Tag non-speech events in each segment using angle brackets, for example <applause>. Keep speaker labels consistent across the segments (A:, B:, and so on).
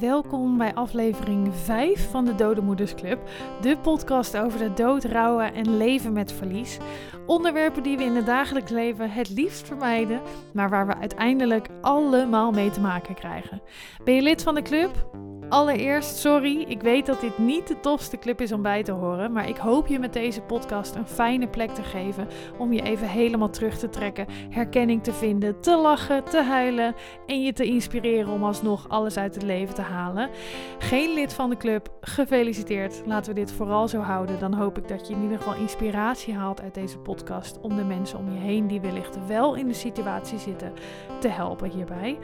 A: Welkom bij aflevering 5 van de Dode Club, de podcast over de dood, rouwen en leven met verlies. Onderwerpen die we in het dagelijks leven het liefst vermijden, maar waar we uiteindelijk allemaal mee te maken krijgen. Ben je lid van de club? Allereerst, sorry, ik weet dat dit niet de tofste club is om bij te horen, maar ik hoop je met deze podcast een fijne plek te geven om je even helemaal terug te trekken, herkenning te vinden, te lachen, te huilen en je te inspireren om alsnog alles uit het leven te halen. Geen lid van de club, gefeliciteerd. Laten we dit vooral zo houden. Dan hoop ik dat je in ieder geval inspiratie haalt uit deze podcast om de mensen om je heen die wellicht wel in de situatie zitten te helpen hierbij.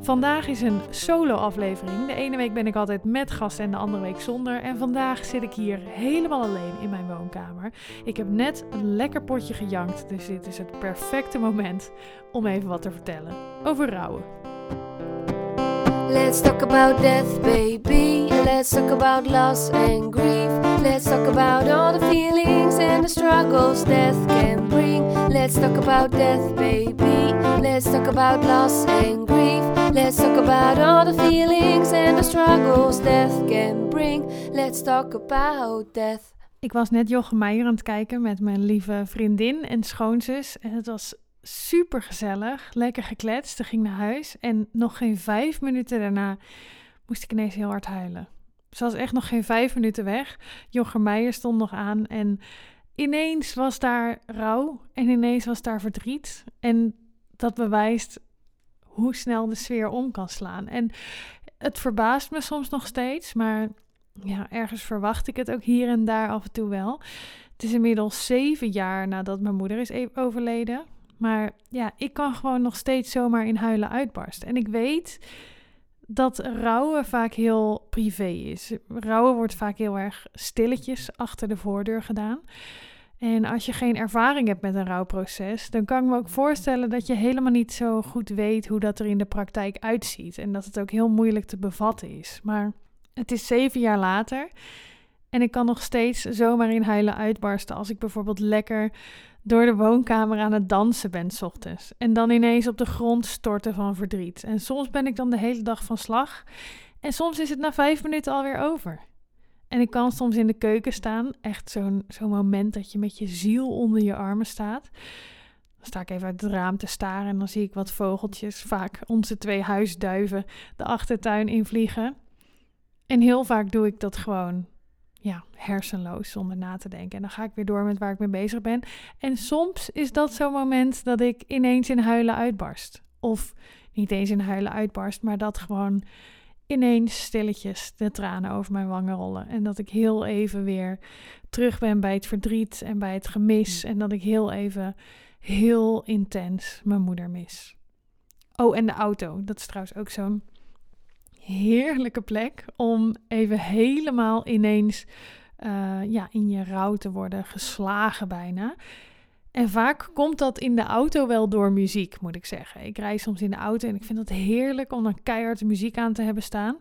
A: Vandaag is een solo aflevering. De ene week ben ik altijd met gasten en de andere week zonder. En vandaag zit ik hier helemaal alleen in mijn woonkamer. Ik heb net een lekker potje gejankt, dus dit is het perfecte moment om even wat te vertellen over rouwen.
B: Let's talk about death, baby. Let's talk about loss and grief. Let's talk about all the feelings and the struggles death can bring. Let's talk about death, baby. Let's talk about loss and grief. Let's talk about all the feelings and the struggles death can bring. Let's talk about death.
A: Ik was net Jochem Meijer aan het kijken met mijn lieve vriendin en schoonzus. En het was super gezellig, lekker gekletst. Ze ging naar huis en nog geen vijf minuten daarna moest ik ineens heel hard huilen. Ze was echt nog geen vijf minuten weg. Jochem Meijer stond nog aan en ineens was daar rouw en ineens was daar verdriet. En dat bewijst hoe snel de sfeer om kan slaan. En het verbaast me soms nog steeds, maar ja, ergens verwacht ik het ook hier en daar af en toe wel. Het is inmiddels zeven jaar nadat mijn moeder is e- overleden. Maar ja, ik kan gewoon nog steeds zomaar in huilen uitbarsten. En ik weet dat rouwen vaak heel privé is. Rouwen wordt vaak heel erg stilletjes achter de voordeur gedaan. En als je geen ervaring hebt met een rouwproces, dan kan ik me ook voorstellen dat je helemaal niet zo goed weet hoe dat er in de praktijk uitziet. En dat het ook heel moeilijk te bevatten is. Maar het is zeven jaar later. En ik kan nog steeds zomaar in huilen uitbarsten als ik bijvoorbeeld lekker door de woonkamer aan het dansen ben s ochtends. En dan ineens op de grond storten van verdriet. En soms ben ik dan de hele dag van slag. En soms is het na vijf minuten alweer over. En ik kan soms in de keuken staan. Echt zo'n zo'n moment dat je met je ziel onder je armen staat. Dan sta ik even uit het raam te staren en dan zie ik wat vogeltjes, vaak onze twee huisduiven, de achtertuin invliegen. En heel vaak doe ik dat gewoon ja, hersenloos zonder na te denken. En dan ga ik weer door met waar ik mee bezig ben. En soms is dat zo'n moment dat ik ineens in huilen uitbarst. Of niet eens in huilen uitbarst, maar dat gewoon ineens stilletjes de tranen over mijn wangen rollen. En dat ik heel even weer terug ben bij het verdriet en bij het gemis. En dat ik heel even heel intens mijn moeder mis. Oh, en de auto. Dat is trouwens ook zo'n heerlijke plek om even helemaal ineens uh, ja, in je rouw te worden geslagen bijna. En vaak komt dat in de auto wel door muziek, moet ik zeggen. Ik rij soms in de auto en ik vind het heerlijk om dan keihard muziek aan te hebben staan.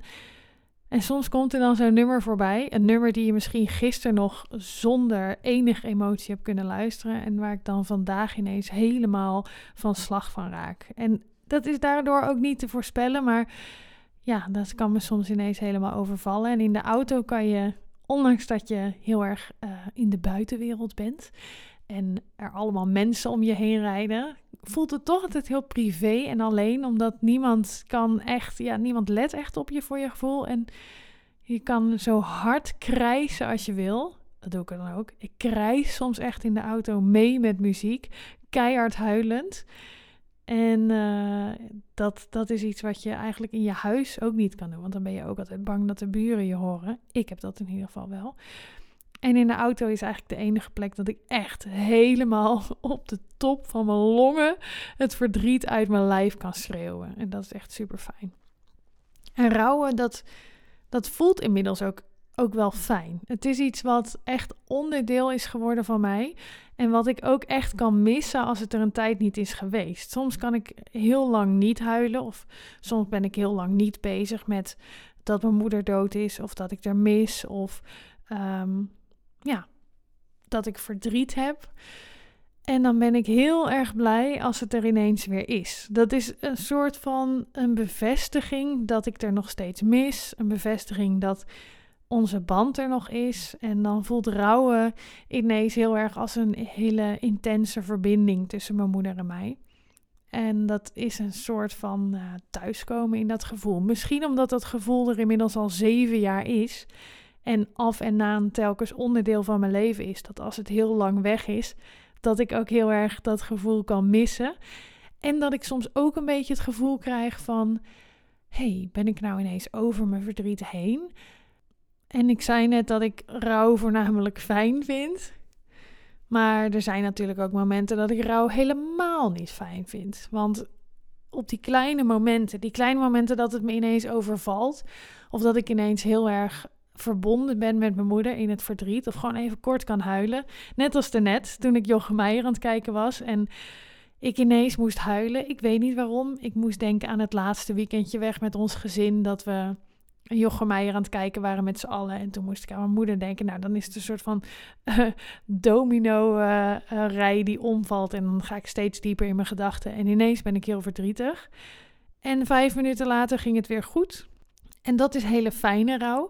A: En soms komt er dan zo'n nummer voorbij. Een nummer die je misschien gisteren nog zonder enige emotie hebt kunnen luisteren. En waar ik dan vandaag ineens helemaal van slag van raak. En dat is daardoor ook niet te voorspellen, maar ja, dat kan me soms ineens helemaal overvallen. En in de auto kan je, ondanks dat je heel erg uh, in de buitenwereld bent en er allemaal mensen om je heen rijden, voelt het toch altijd heel privé en alleen, omdat niemand kan echt, ja, niemand let echt op je voor je gevoel. En je kan zo hard krijsen als je wil. Dat doe ik dan ook. Ik krijs soms echt in de auto mee met muziek, keihard huilend. En uh, dat, dat is iets wat je eigenlijk in je huis ook niet kan doen. Want dan ben je ook altijd bang dat de buren je horen. Ik heb dat in ieder geval wel. En in de auto is eigenlijk de enige plek dat ik echt helemaal <laughs> op de top van mijn longen het verdriet uit mijn lijf kan schreeuwen. En dat is echt super fijn. En rouwen, dat, dat voelt inmiddels ook, ook wel fijn. Het is iets wat echt onderdeel is geworden van mij. En wat ik ook echt kan missen als het er een tijd niet is geweest. Soms kan ik heel lang niet huilen. Of soms ben ik heel lang niet bezig met dat mijn moeder dood is. Of dat ik er mis. Of um, ja, dat ik verdriet heb. En dan ben ik heel erg blij als het er ineens weer is. Dat is een soort van een bevestiging dat ik er nog steeds mis. Een bevestiging dat onze band er nog is. En dan voelt rouwen ineens heel erg als een hele intense verbinding tussen mijn moeder en mij. En dat is een soort van uh, thuiskomen in dat gevoel. Misschien omdat dat gevoel er inmiddels al zeven jaar is. En af en aan telkens onderdeel van mijn leven is. Dat als het heel lang weg is, dat ik ook heel erg dat gevoel kan missen. En dat ik soms ook een beetje het gevoel krijg van: hey, ben ik nou ineens over mijn verdriet heen? En ik zei net dat ik rouw voornamelijk fijn vind. Maar er zijn natuurlijk ook momenten dat ik rouw helemaal niet fijn vind. Want op die kleine momenten, die kleine momenten dat het me ineens overvalt, of dat ik ineens heel erg verbonden ben met mijn moeder in het verdriet, of gewoon even kort kan huilen. Net als daarnet, toen ik Jochem Meijer aan het kijken was en ik ineens moest huilen. Ik weet niet waarom. Ik moest denken aan het laatste weekendje weg met ons gezin, dat we Jochem Meijer aan het kijken waren met z'n allen. En toen moest ik aan mijn moeder denken. Nou, dan is het een soort van uh, domino-rij uh, die omvalt. En dan ga ik steeds dieper in mijn gedachten. En ineens ben ik heel verdrietig. En vijf minuten later ging het weer goed. En dat is hele fijne rouw.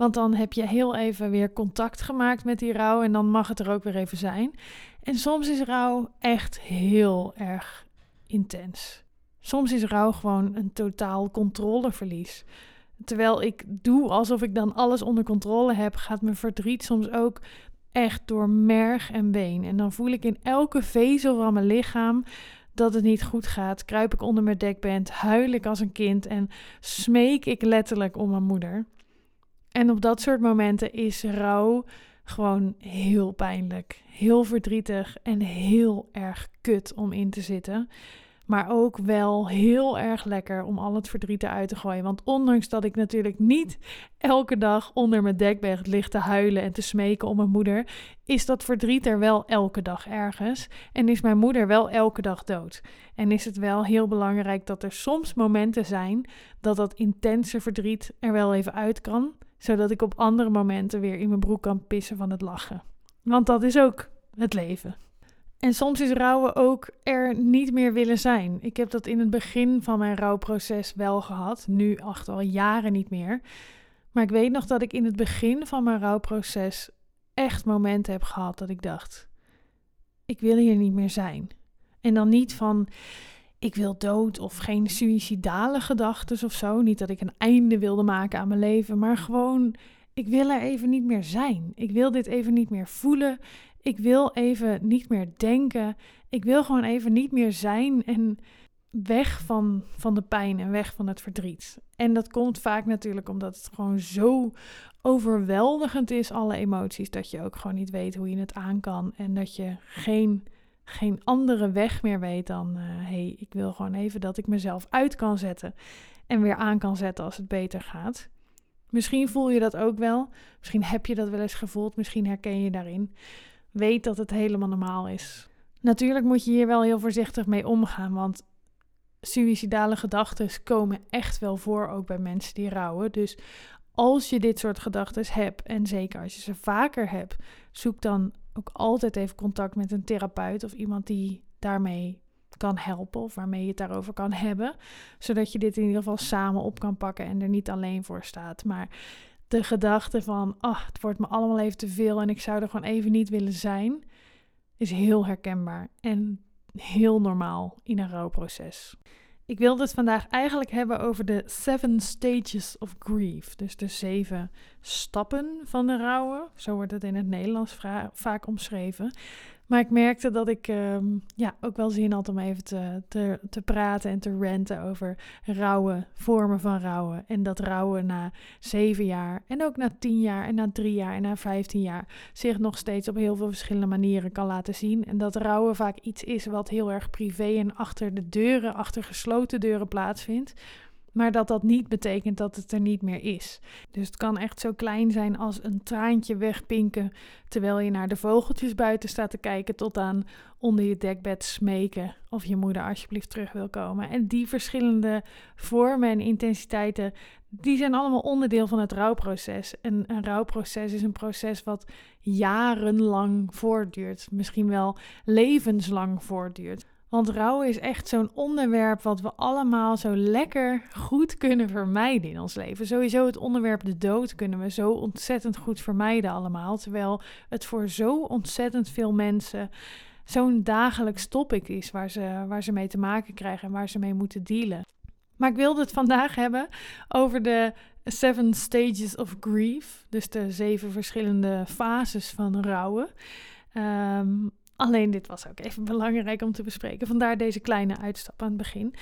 A: Want dan heb je heel even weer contact gemaakt met die rouw. En dan mag het er ook weer even zijn. En soms is rouw echt heel erg intens. Soms is rouw gewoon een totaal controleverlies. Terwijl ik doe alsof ik dan alles onder controle heb, gaat mijn verdriet soms ook echt door merg en been. En dan voel ik in elke vezel van mijn lichaam dat het niet goed gaat. Kruip ik onder mijn dekbed, huil ik als een kind en smeek ik letterlijk om mijn moeder. En op dat soort momenten is rouw gewoon heel pijnlijk, heel verdrietig en heel erg kut om in te zitten. Maar ook wel heel erg lekker om al het verdriet eruit te gooien. Want ondanks dat ik natuurlijk niet elke dag onder mijn dekbed lig te huilen en te smeken om mijn moeder, is dat verdriet er wel elke dag ergens. En is mijn moeder wel elke dag dood. En is het wel heel belangrijk dat er soms momenten zijn dat dat intense verdriet er wel even uit kan. Zodat ik op andere momenten weer in mijn broek kan pissen van het lachen. Want dat is ook het leven. En soms is rouwen ook er niet meer willen zijn. Ik heb dat in het begin van mijn rouwproces wel gehad. Nu acht al jaren niet meer. Maar ik weet nog dat ik in het begin van mijn rouwproces echt momenten heb gehad dat ik dacht: ik wil hier niet meer zijn. En dan niet van ik wil dood of geen suïcidale gedachten of zo. Niet dat ik een einde wilde maken aan mijn leven, maar gewoon ik wil er even niet meer zijn. Ik wil dit even niet meer voelen. Ik wil even niet meer denken. Ik wil gewoon even niet meer zijn en weg van, van de pijn en weg van het verdriet. En dat komt vaak natuurlijk omdat het gewoon zo overweldigend is, alle emoties, dat je ook gewoon niet weet hoe je het aan kan. En dat je geen, geen andere weg meer weet dan, hé, uh, hey, ik wil gewoon even dat ik mezelf uit kan zetten en weer aan kan zetten als het beter gaat. Misschien voel je dat ook wel. Misschien heb je dat wel eens gevoeld. Misschien herken je daarin. Weet dat het helemaal normaal is. Natuurlijk moet je hier wel heel voorzichtig mee omgaan, want suïcidale gedachten komen echt wel voor, ook bij mensen die rouwen. Dus als je dit soort gedachten hebt, en zeker als je ze vaker hebt, zoek dan ook altijd even contact met een therapeut of iemand die daarmee kan helpen of waarmee je het daarover kan hebben, zodat je dit in ieder geval samen op kan pakken en er niet alleen voor staat. Maar de gedachte van, ach, het wordt me allemaal even te veel en ik zou er gewoon even niet willen zijn, is heel herkenbaar en heel normaal in een rouwproces. Ik wilde het vandaag eigenlijk hebben over de seven stages of grief. Dus de zeven stappen van de rouwen. Zo wordt het in het Nederlands vaak omschreven. Maar ik merkte dat ik ehm, ja, ook wel zin had om even te, te, te praten en te ranten over rouwen, vormen van rouwen. En dat rouwen na zeven jaar en ook na tien jaar en na drie jaar en na vijftien jaar zich nog steeds op heel veel verschillende manieren kan laten zien. En dat rouwen vaak iets is wat heel erg privé en achter de deuren, achter gesloten deuren plaatsvindt. Maar dat dat niet betekent dat het er niet meer is. Dus het kan echt zo klein zijn als een traantje wegpinken terwijl je naar de vogeltjes buiten staat te kijken, tot aan onder je dekbed smeken of je moeder alsjeblieft terug wil komen. En die verschillende vormen en intensiteiten, die zijn allemaal onderdeel van het rouwproces. En een rouwproces is een proces wat jarenlang voortduurt, misschien wel levenslang voortduurt. Want rouwen is echt zo'n onderwerp wat we allemaal zo lekker goed kunnen vermijden in ons leven. Sowieso het onderwerp de dood kunnen we zo ontzettend goed vermijden allemaal. Terwijl het voor zo ontzettend veel mensen zo'n dagelijks topic is waar ze, waar ze mee te maken krijgen en waar ze mee moeten dealen. Maar ik wilde het vandaag hebben over de Seven Stages of Grief. Dus de zeven verschillende fases van rouwen. Ehm, alleen dit was ook even belangrijk om te bespreken. Vandaar deze kleine uitstap aan het begin.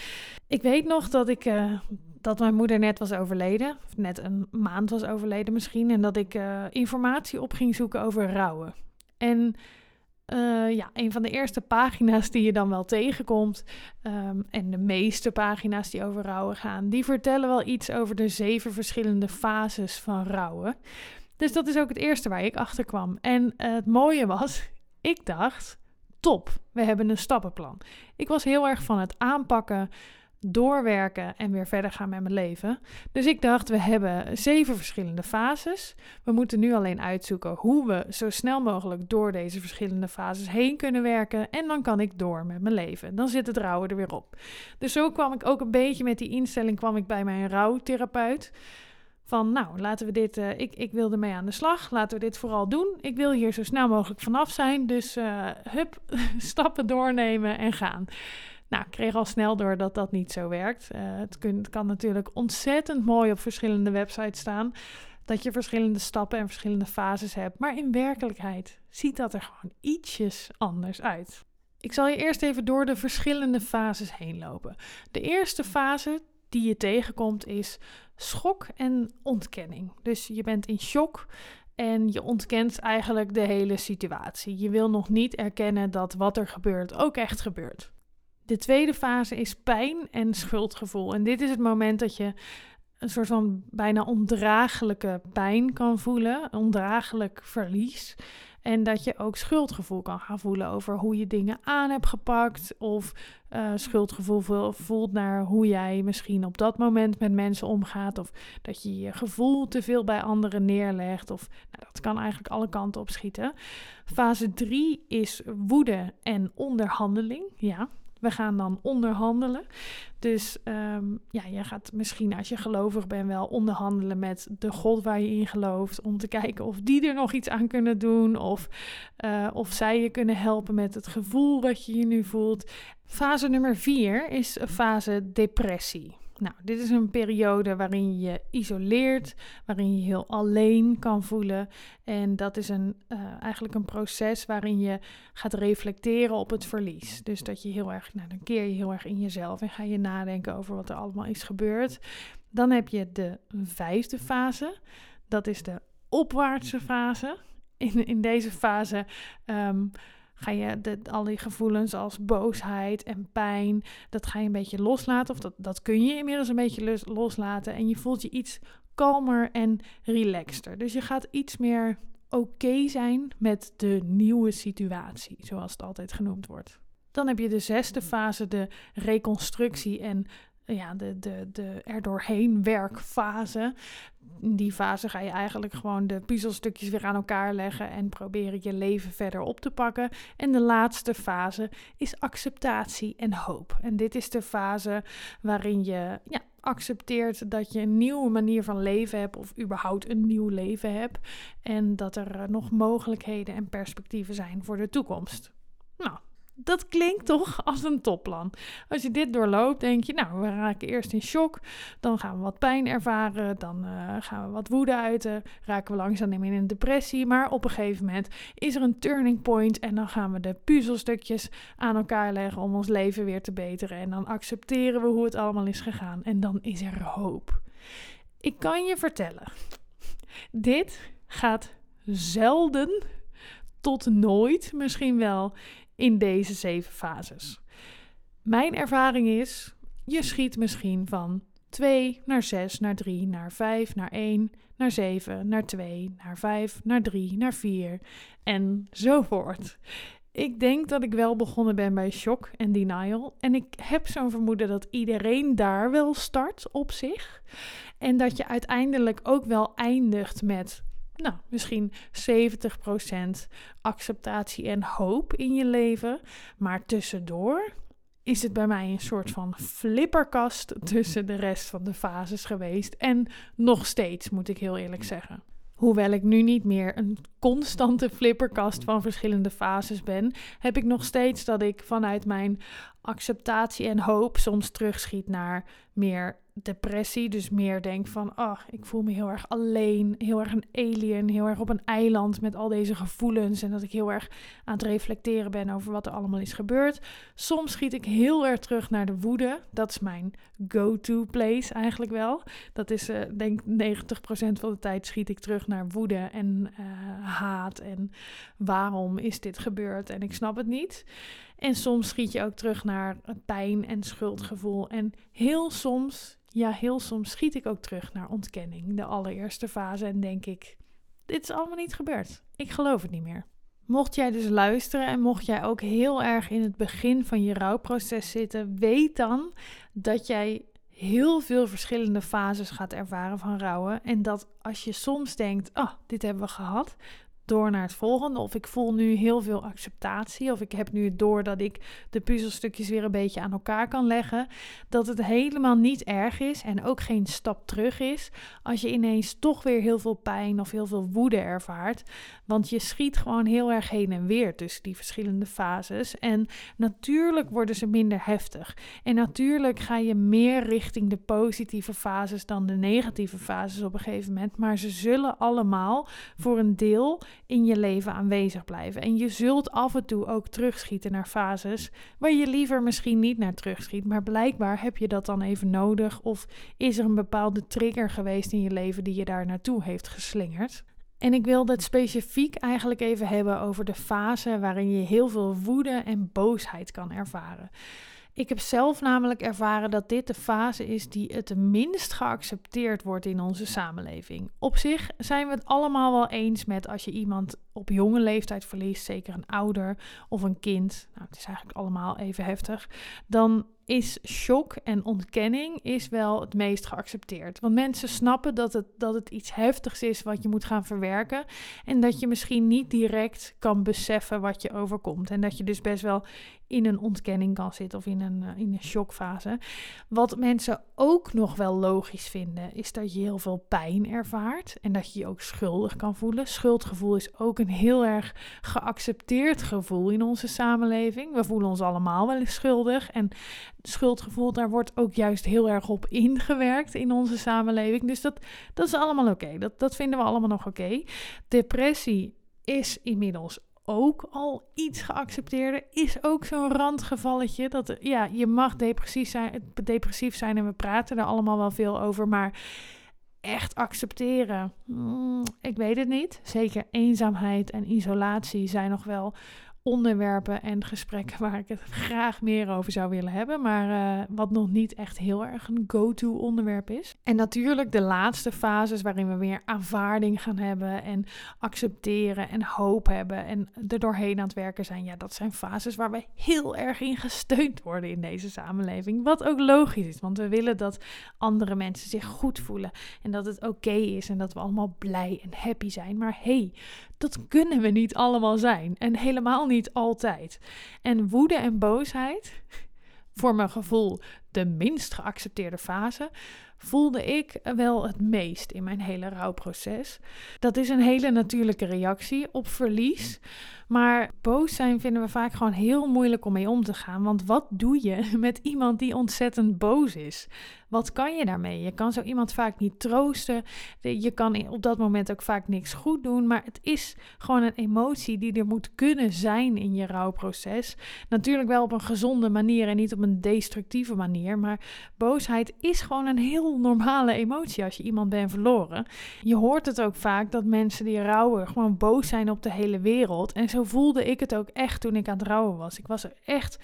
A: Ik weet nog dat ik. Uh, dat mijn moeder net was overleden, of net een maand was overleden misschien, en dat ik uh, informatie op ging zoeken over rouwen. En uh, ja, een van de eerste pagina's die je dan wel tegenkomt, um, en de meeste pagina's die over rouwen gaan, die vertellen wel iets over de zeven verschillende fases van rouwen. Dus dat is ook het eerste waar ik achter kwam. En het mooie was, ik dacht, top, we hebben een stappenplan. Ik was heel erg van het aanpakken doorwerken en weer verder gaan met mijn leven. Dus ik dacht, we hebben zeven verschillende fases. We moeten nu alleen uitzoeken hoe we zo snel mogelijk door deze verschillende fases heen kunnen werken. En dan kan ik door met mijn leven. Dan zit het rouwen er weer op. Dus zo kwam ik ook een beetje met die instelling kwam ik bij mijn rouwtherapeut. Van nou, laten we dit, uh, ik, ik wilde mee aan de slag, laten we dit vooral doen. Ik wil hier zo snel mogelijk vanaf zijn, dus uh, hup, <laughs> stappen doornemen en gaan. Nou, ik kreeg al snel door dat dat niet zo werkt. Uh, het, het kan natuurlijk ontzettend mooi op verschillende websites staan. Dat je verschillende stappen en verschillende fases hebt. Maar in werkelijkheid ziet dat er gewoon ietsjes anders uit. Ik zal je eerst even door de verschillende fases heen lopen. De eerste fase die je tegenkomt is schok en ontkenning. Dus je bent in shock en je ontkent eigenlijk de hele situatie. Je wil nog niet erkennen dat wat er gebeurt ook echt gebeurt. De tweede fase is pijn en schuldgevoel. En dit is het moment dat je een soort van bijna ondraaglijke pijn kan voelen, ondraaglijk verlies. En dat je ook schuldgevoel kan gaan voelen over hoe je dingen aan hebt gepakt. Of uh, schuldgevoel voelt naar hoe jij misschien op dat moment met mensen omgaat. Of dat je je gevoel te veel bij anderen neerlegt. Of nou, dat kan eigenlijk alle kanten op schieten. Fase 3 is woede en onderhandeling. Ja, we gaan dan onderhandelen. Dus um, ja, je gaat misschien als je gelovig bent wel onderhandelen met de God waar je in gelooft. Om te kijken of die er nog iets aan kunnen doen. Of, uh, of zij je kunnen helpen met het gevoel wat je je nu voelt. Fase nummer vier is fase depressie. Nou, dit is een periode waarin je isoleert, waarin je heel alleen kan voelen. En dat is een, uh, eigenlijk een proces waarin je gaat reflecteren op het verlies. Dus dat je heel erg, nou dan keer je heel erg in jezelf en ga je nadenken over wat er allemaal is gebeurd. Dan heb je de vijfde fase, dat is de opwaartse fase. In, in deze fase um, ga je de, al die gevoelens als boosheid en pijn, dat ga je een beetje loslaten. Of dat, dat kun je inmiddels een beetje loslaten. En je voelt je iets kalmer en relaxter. Dus je gaat iets meer oké zijn met de nieuwe situatie, zoals het altijd genoemd wordt. Dan heb je de zesde fase, de reconstructie en ja, de, de, de er doorheen werkfase. In die fase ga je eigenlijk gewoon de puzzelstukjes weer aan elkaar leggen en proberen je leven verder op te pakken. En de laatste fase is acceptatie en hoop. En dit is de fase waarin je ja, accepteert dat je een nieuwe manier van leven hebt of überhaupt een nieuw leven hebt. En dat er eh, nog mogelijkheden en perspectieven zijn voor de toekomst. Nou, dat klinkt toch als een topplan. Als je dit doorloopt, denk je, nou, we raken eerst in shock, dan gaan we wat pijn ervaren, dan uh, gaan we wat woede uiten, raken we langzaam in een depressie, maar op een gegeven moment is er een turning point. En dan gaan we de puzzelstukjes aan elkaar leggen om ons leven weer te beteren. En dan accepteren we hoe het allemaal is gegaan. En dan is er hoop. Ik kan je vertellen, dit gaat zelden tot nooit misschien wel in deze zeven fases. Mijn ervaring is, je schiet misschien van 2 naar 6, naar 3, naar 5, naar 1, naar 7, naar 2, naar 5, naar 3, naar 4 enzovoort. Ik denk dat ik wel begonnen ben bij shock en denial. En ik heb zo'n vermoeden dat iedereen daar wel start op zich. En dat je uiteindelijk ook wel eindigt met, nou, misschien 70% acceptatie en hoop in je leven. Maar tussendoor is het bij mij een soort van flipperkast tussen de rest van de fases geweest. En nog steeds, moet ik heel eerlijk zeggen. Hoewel ik nu niet meer een constante flipperkast van verschillende fases ben, heb ik nog steeds dat ik vanuit mijn acceptatie en hoop soms terugschiet naar meer depressie. Dus meer denk van, ach, ik voel me heel erg alleen, heel erg een alien, heel erg op een eiland met al deze gevoelens. En dat ik heel erg aan het reflecteren ben over wat er allemaal is gebeurd. Soms schiet ik heel erg terug naar de woede. Dat is mijn go-to place eigenlijk wel. Dat is, uh, denk 90% van de tijd schiet ik terug naar woede en uh, haat. En waarom is dit gebeurd? En ik snap het niet. En soms schiet je ook terug naar pijn en schuldgevoel. En heel soms ja, heel soms schiet ik ook terug naar ontkenning, de allereerste fase, en denk ik: dit is allemaal niet gebeurd. Ik geloof het niet meer. Mocht jij dus luisteren en mocht jij ook heel erg in het begin van je rouwproces zitten, weet dan dat jij heel veel verschillende fases gaat ervaren van rouwen. En dat als je soms denkt: oh, dit hebben we gehad, door naar het volgende. Of ik voel nu heel veel acceptatie. Of ik heb nu het door dat ik de puzzelstukjes weer een beetje aan elkaar kan leggen. Dat het helemaal niet erg is en ook geen stap terug is. Als je ineens toch weer heel veel pijn of heel veel woede ervaart. Want je schiet gewoon heel erg heen en weer tussen die verschillende fases. En natuurlijk worden ze minder heftig. En natuurlijk ga je meer richting de positieve fases dan de negatieve fases op een gegeven moment. Maar ze zullen allemaal voor een deel in je leven aanwezig blijven. En je zult af en toe ook terugschieten naar fases waar je liever misschien niet naar terugschiet. Maar blijkbaar heb je dat dan even nodig. Of is er een bepaalde trigger geweest in je leven die je daar naartoe heeft geslingerd. En ik wil het specifiek eigenlijk even hebben over de fase waarin je heel veel woede en boosheid kan ervaren. Ik heb zelf namelijk ervaren dat dit de fase is die het minst geaccepteerd wordt in onze samenleving. Op zich zijn we het allemaal wel eens met als je iemand op jonge leeftijd verliest, zeker een ouder of een kind, nou, het is eigenlijk allemaal even heftig, dan is shock en ontkenning is wel het meest geaccepteerd. Want mensen snappen dat het, dat het iets heftigs is wat je moet gaan verwerken. En dat je misschien niet direct kan beseffen wat je overkomt. En dat je dus best wel in een ontkenning kan zitten of in een, uh, in een shockfase. Wat mensen ook nog wel logisch vinden, is dat je heel veel pijn ervaart. En dat je je ook schuldig kan voelen. Schuldgevoel is ook een heel erg geaccepteerd gevoel in onze samenleving. We voelen ons allemaal wel eens schuldig. En schuldgevoel, daar wordt ook juist heel erg op ingewerkt in onze samenleving. Dus dat, dat is allemaal oké. Dat, dat vinden we allemaal nog oké. Depressie is inmiddels ook al iets geaccepteerder. Is ook zo'n randgevalletje. Dat ja, je mag depressief zijn, depressief zijn en we praten er allemaal wel veel over. Maar echt accepteren, mm, ik weet het niet. Zeker eenzaamheid en isolatie zijn nog wel onderwerpen en gesprekken <laughs> waar ik het graag meer over zou willen hebben, maar uh, wat nog niet echt heel erg een go-to onderwerp is. En natuurlijk de laatste fases waarin we weer aanvaarding gaan hebben en accepteren en hoop hebben en er doorheen aan het werken zijn. Ja, dat zijn fases waar we heel erg in gesteund worden in deze samenleving. Wat ook logisch is, want we willen dat andere mensen zich goed voelen en dat het oké is en dat we allemaal blij en happy zijn. Maar hey, dat kunnen we niet allemaal zijn. En helemaal niet altijd. En woede en boosheid, voor mijn gevoel de minst geaccepteerde fase, voelde ik wel het meest in mijn hele rouwproces. Dat is een hele natuurlijke reactie op verlies. Maar boos zijn vinden we vaak gewoon heel moeilijk om mee om te gaan. Want wat doe je <laughs> met iemand die ontzettend boos is? Wat kan je daarmee? Je kan zo iemand vaak niet troosten. Je kan op dat moment ook vaak niks goed doen. Maar het is gewoon een emotie die er moet kunnen zijn in je rouwproces. Natuurlijk wel op een gezonde manier en niet op een destructieve manier. Maar boosheid is gewoon een heel normale emotie als je iemand bent verloren. Je hoort het ook vaak dat mensen die rouwen gewoon boos zijn op de hele wereld. En zo voelde ik het ook echt toen ik aan het rouwen was. Ik was er echt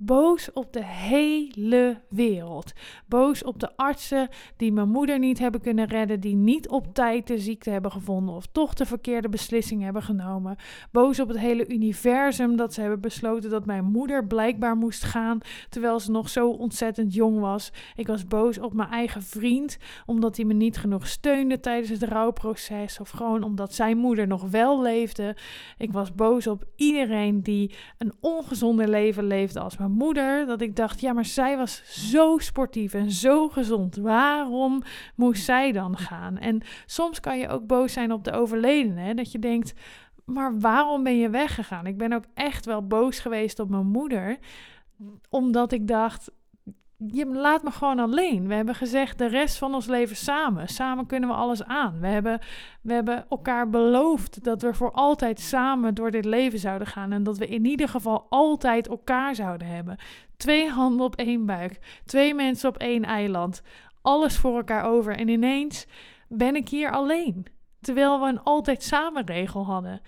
A: boos op de hele wereld. Boos op de artsen die mijn moeder niet hebben kunnen redden, die niet op tijd de ziekte hebben gevonden of toch de verkeerde beslissing hebben genomen. Boos op het hele universum dat ze hebben besloten dat mijn moeder blijkbaar moest gaan terwijl ze nog zo ontzettend jong was. Ik was boos op mijn eigen vriend omdat hij me niet genoeg steunde tijdens het rouwproces of gewoon omdat zijn moeder nog wel leefde. Ik was boos op iedereen die een ongezonder leven leefde als mijn moeder. Dat ik dacht, ja, maar zij was zo sportief en zo gezond. Waarom moest zij dan gaan? En soms kan je ook boos zijn op de overledene. Dat je denkt, maar waarom ben je weggegaan? Ik ben ook echt wel boos geweest op mijn moeder. Omdat ik dacht, je laat me gewoon alleen. We hebben gezegd de rest van ons leven samen. Samen kunnen we alles aan. We hebben, we hebben elkaar beloofd dat we voor altijd samen door dit leven zouden gaan. En dat we in ieder geval altijd elkaar zouden hebben. Twee handen op één buik. Twee mensen op één eiland. Alles voor elkaar over. En ineens ben ik hier alleen. Terwijl we een altijd samen regel hadden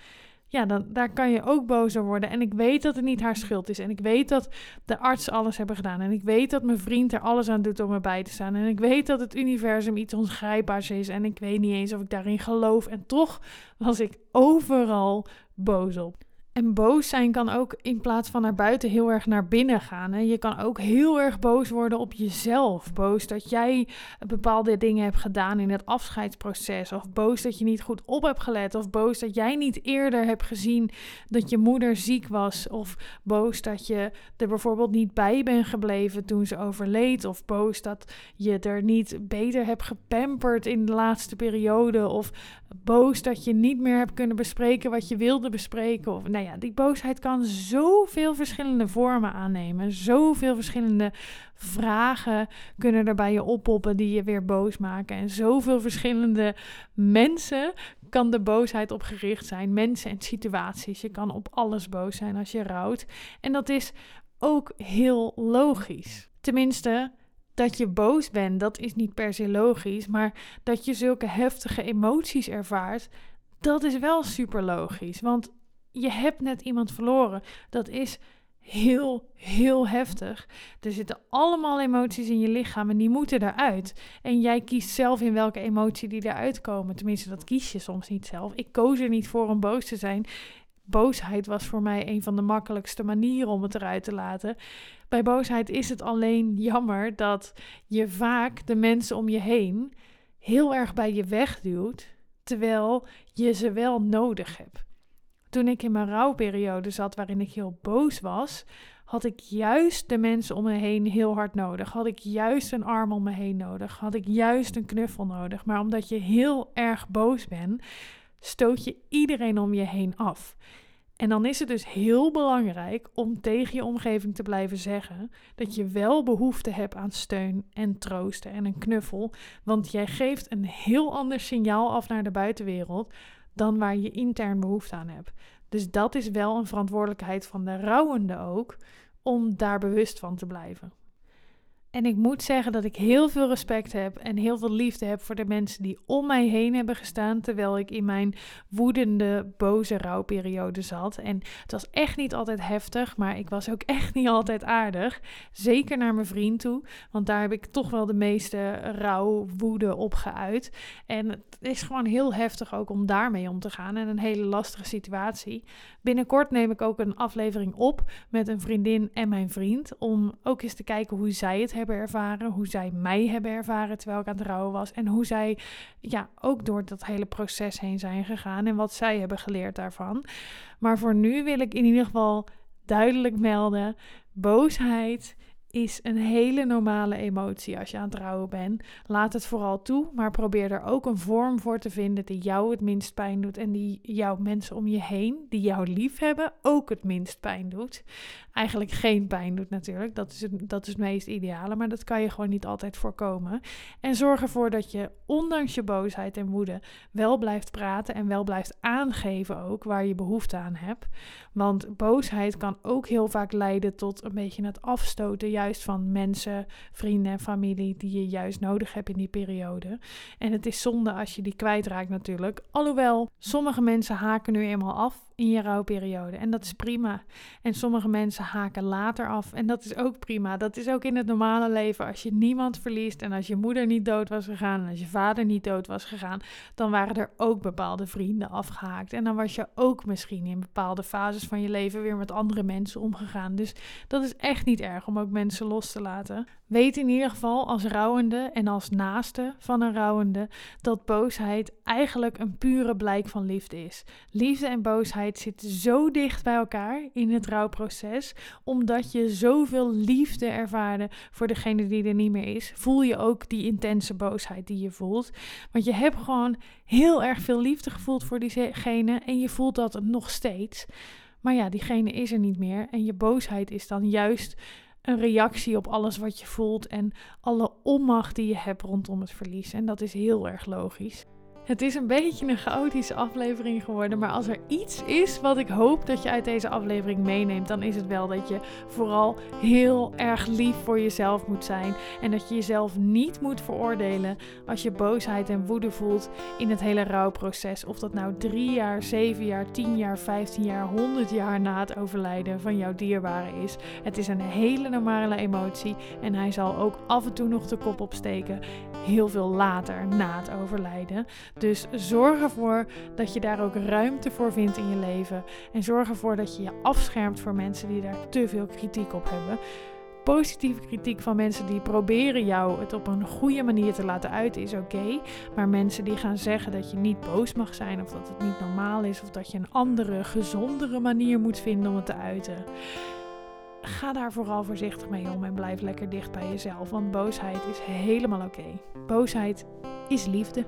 A: ja, dan, daar kan je ook boos worden. En ik weet dat het niet haar schuld is. En ik weet dat de arts alles hebben gedaan. En ik weet dat mijn vriend er alles aan doet om erbij te staan. En ik weet dat het universum iets ongrijpbaars is. En ik weet niet eens of ik daarin geloof. En toch was ik overal boos op. En boos zijn kan ook in plaats van naar buiten heel erg naar binnen gaan. En je kan ook heel erg boos worden op jezelf. Boos dat jij bepaalde dingen hebt gedaan in het afscheidsproces. Of boos dat je niet goed op hebt gelet. Of boos dat jij niet eerder hebt gezien dat je moeder ziek was. Of boos dat je er bijvoorbeeld niet bij bent gebleven toen ze overleed. Of boos dat je er niet beter hebt gepamperd in de laatste periode. Of boos dat je niet meer hebt kunnen bespreken wat je wilde bespreken. Of nou ja, die boosheid kan zoveel verschillende vormen aannemen. Zoveel verschillende vragen kunnen er bij je oppoppen die je weer boos maken. En zoveel verschillende mensen kan de boosheid op gericht zijn. Mensen en situaties. Je kan op alles boos zijn als je rouwt. En dat is ook heel logisch. Tenminste, dat je boos bent, dat is niet per se logisch. Maar dat je zulke heftige emoties ervaart, dat is wel super logisch. Want je hebt net iemand verloren. Dat is heel, heel heftig. Er zitten allemaal emoties in je lichaam en die moeten eruit. En jij kiest zelf in welke emotie die eruit komen. Tenminste, dat kies je soms niet zelf. Ik koos er niet voor om boos te zijn. Boosheid was voor mij een van de makkelijkste manieren om het eruit te laten. Bij boosheid is het alleen jammer dat je vaak de mensen om je heen heel erg bij je wegduwt, terwijl je ze wel nodig hebt. Toen ik in mijn rouwperiode zat, waarin ik heel boos was, had ik juist de mensen om me heen heel hard nodig. Had ik juist een arm om me heen nodig. Had ik juist een knuffel nodig. Maar omdat je heel erg boos bent, stoot je iedereen om je heen af. En dan is het dus heel belangrijk om tegen je omgeving te blijven zeggen dat je wel behoefte hebt aan steun en troosten en een knuffel. Want jij geeft een heel ander signaal af naar de buitenwereld dan waar je intern behoefte aan hebt. Dus dat is wel een verantwoordelijkheid van de rouwende ook, om daar bewust van te blijven. En ik moet zeggen dat ik heel veel respect heb en heel veel liefde heb voor de mensen die om mij heen hebben gestaan terwijl ik in mijn woedende, boze rouwperiode zat. En het was echt niet altijd heftig, maar ik was ook <laughs> echt niet altijd aardig. Zeker naar mijn vriend toe, want daar heb ik toch wel de meeste rouw, woede op geuit. En het is gewoon heel heftig ook om daarmee om te gaan en een hele lastige situatie. Binnenkort neem ik ook een aflevering op met een vriendin en mijn vriend om ook eens te kijken hoe zij het hebben ervaren, hoe zij mij hebben ervaren terwijl ik aan het rouwen was en hoe zij ja, ook door dat hele proces heen zijn gegaan en wat zij hebben geleerd daarvan. Maar voor nu wil ik in ieder geval duidelijk melden: boosheid is een hele normale emotie als je aan het rouwen bent. Laat het vooral toe, maar probeer er ook een vorm voor te vinden die jou het minst pijn doet en die jouw mensen om je heen, die jou lief hebben, ook het minst pijn doet. Eigenlijk geen pijn doet natuurlijk, dat is het, dat is het meest ideale, maar dat kan je gewoon niet altijd voorkomen. En zorg ervoor dat je ondanks je boosheid en woede wel blijft praten en wel blijft aangeven ook waar je behoefte aan hebt. Want boosheid kan ook heel vaak leiden tot een beetje het afstoten juist van mensen, vrienden en familie die je juist nodig hebt in die periode. En het is zonde als je die kwijtraakt natuurlijk. Alhoewel, sommige mensen haken nu eenmaal af in je rouwperiode. En dat is prima. En sommige mensen haken later af. En dat is ook prima. Dat is ook in het normale leven. Als je niemand verliest en als je moeder niet dood was gegaan en als je vader niet dood was gegaan, dan waren er ook bepaalde vrienden afgehaakt. En dan was je ook misschien in bepaalde fases van je leven weer met andere mensen omgegaan. Dus dat is echt niet erg om ook mensen los te laten. Weet in ieder geval als rouwende en als naaste van een rouwende dat boosheid eigenlijk een pure blijk van liefde is. Liefde en boosheid zitten zo dicht bij elkaar in het rouwproces, omdat je zoveel liefde ervaarde voor degene die er niet meer is. Voel je ook die intense boosheid die je voelt, want je hebt gewoon heel erg veel liefde gevoeld voor diegene en je voelt dat nog steeds. Maar ja, diegene is er niet meer en je boosheid is dan juist een reactie op alles wat je voelt en alle onmacht die je hebt rondom het verlies. En dat is heel erg logisch. Het is een beetje een chaotische aflevering geworden, maar als er iets is wat ik hoop dat je uit deze aflevering meeneemt, dan is het wel dat je vooral heel erg lief voor jezelf moet zijn en dat je jezelf niet moet veroordelen als je boosheid en woede voelt in het hele rouwproces. Of dat nou drie jaar, zeven jaar, tien jaar, vijftien jaar, honderd jaar na het overlijden van jouw dierbare is. Het is een hele normale emotie en hij zal ook af en toe nog de kop opsteken, heel veel later na het overlijden. Dus zorg ervoor dat je daar ook ruimte voor vindt in je leven. En zorg ervoor dat je je afschermt voor mensen die daar te veel kritiek op hebben. Positieve kritiek van mensen die proberen jou het op een goede manier te laten uiten is oké. maar mensen die gaan zeggen dat je niet boos mag zijn of dat het niet normaal is of dat je een andere, gezondere manier moet vinden om het te uiten ga daar vooral voorzichtig mee om en blijf lekker dicht bij jezelf. Want boosheid is helemaal oké. Boosheid is liefde.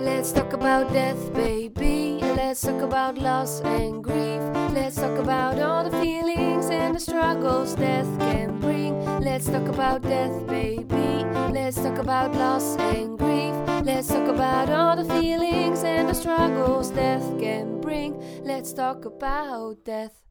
B: Let's talk about death, baby. Let's talk about loss and grief. Let's talk about all the feelings and the struggles death can bring. Let's talk about death, baby. Let's talk about loss and grief. Let's talk about all the feelings and the struggles death can bring. Let's talk about death.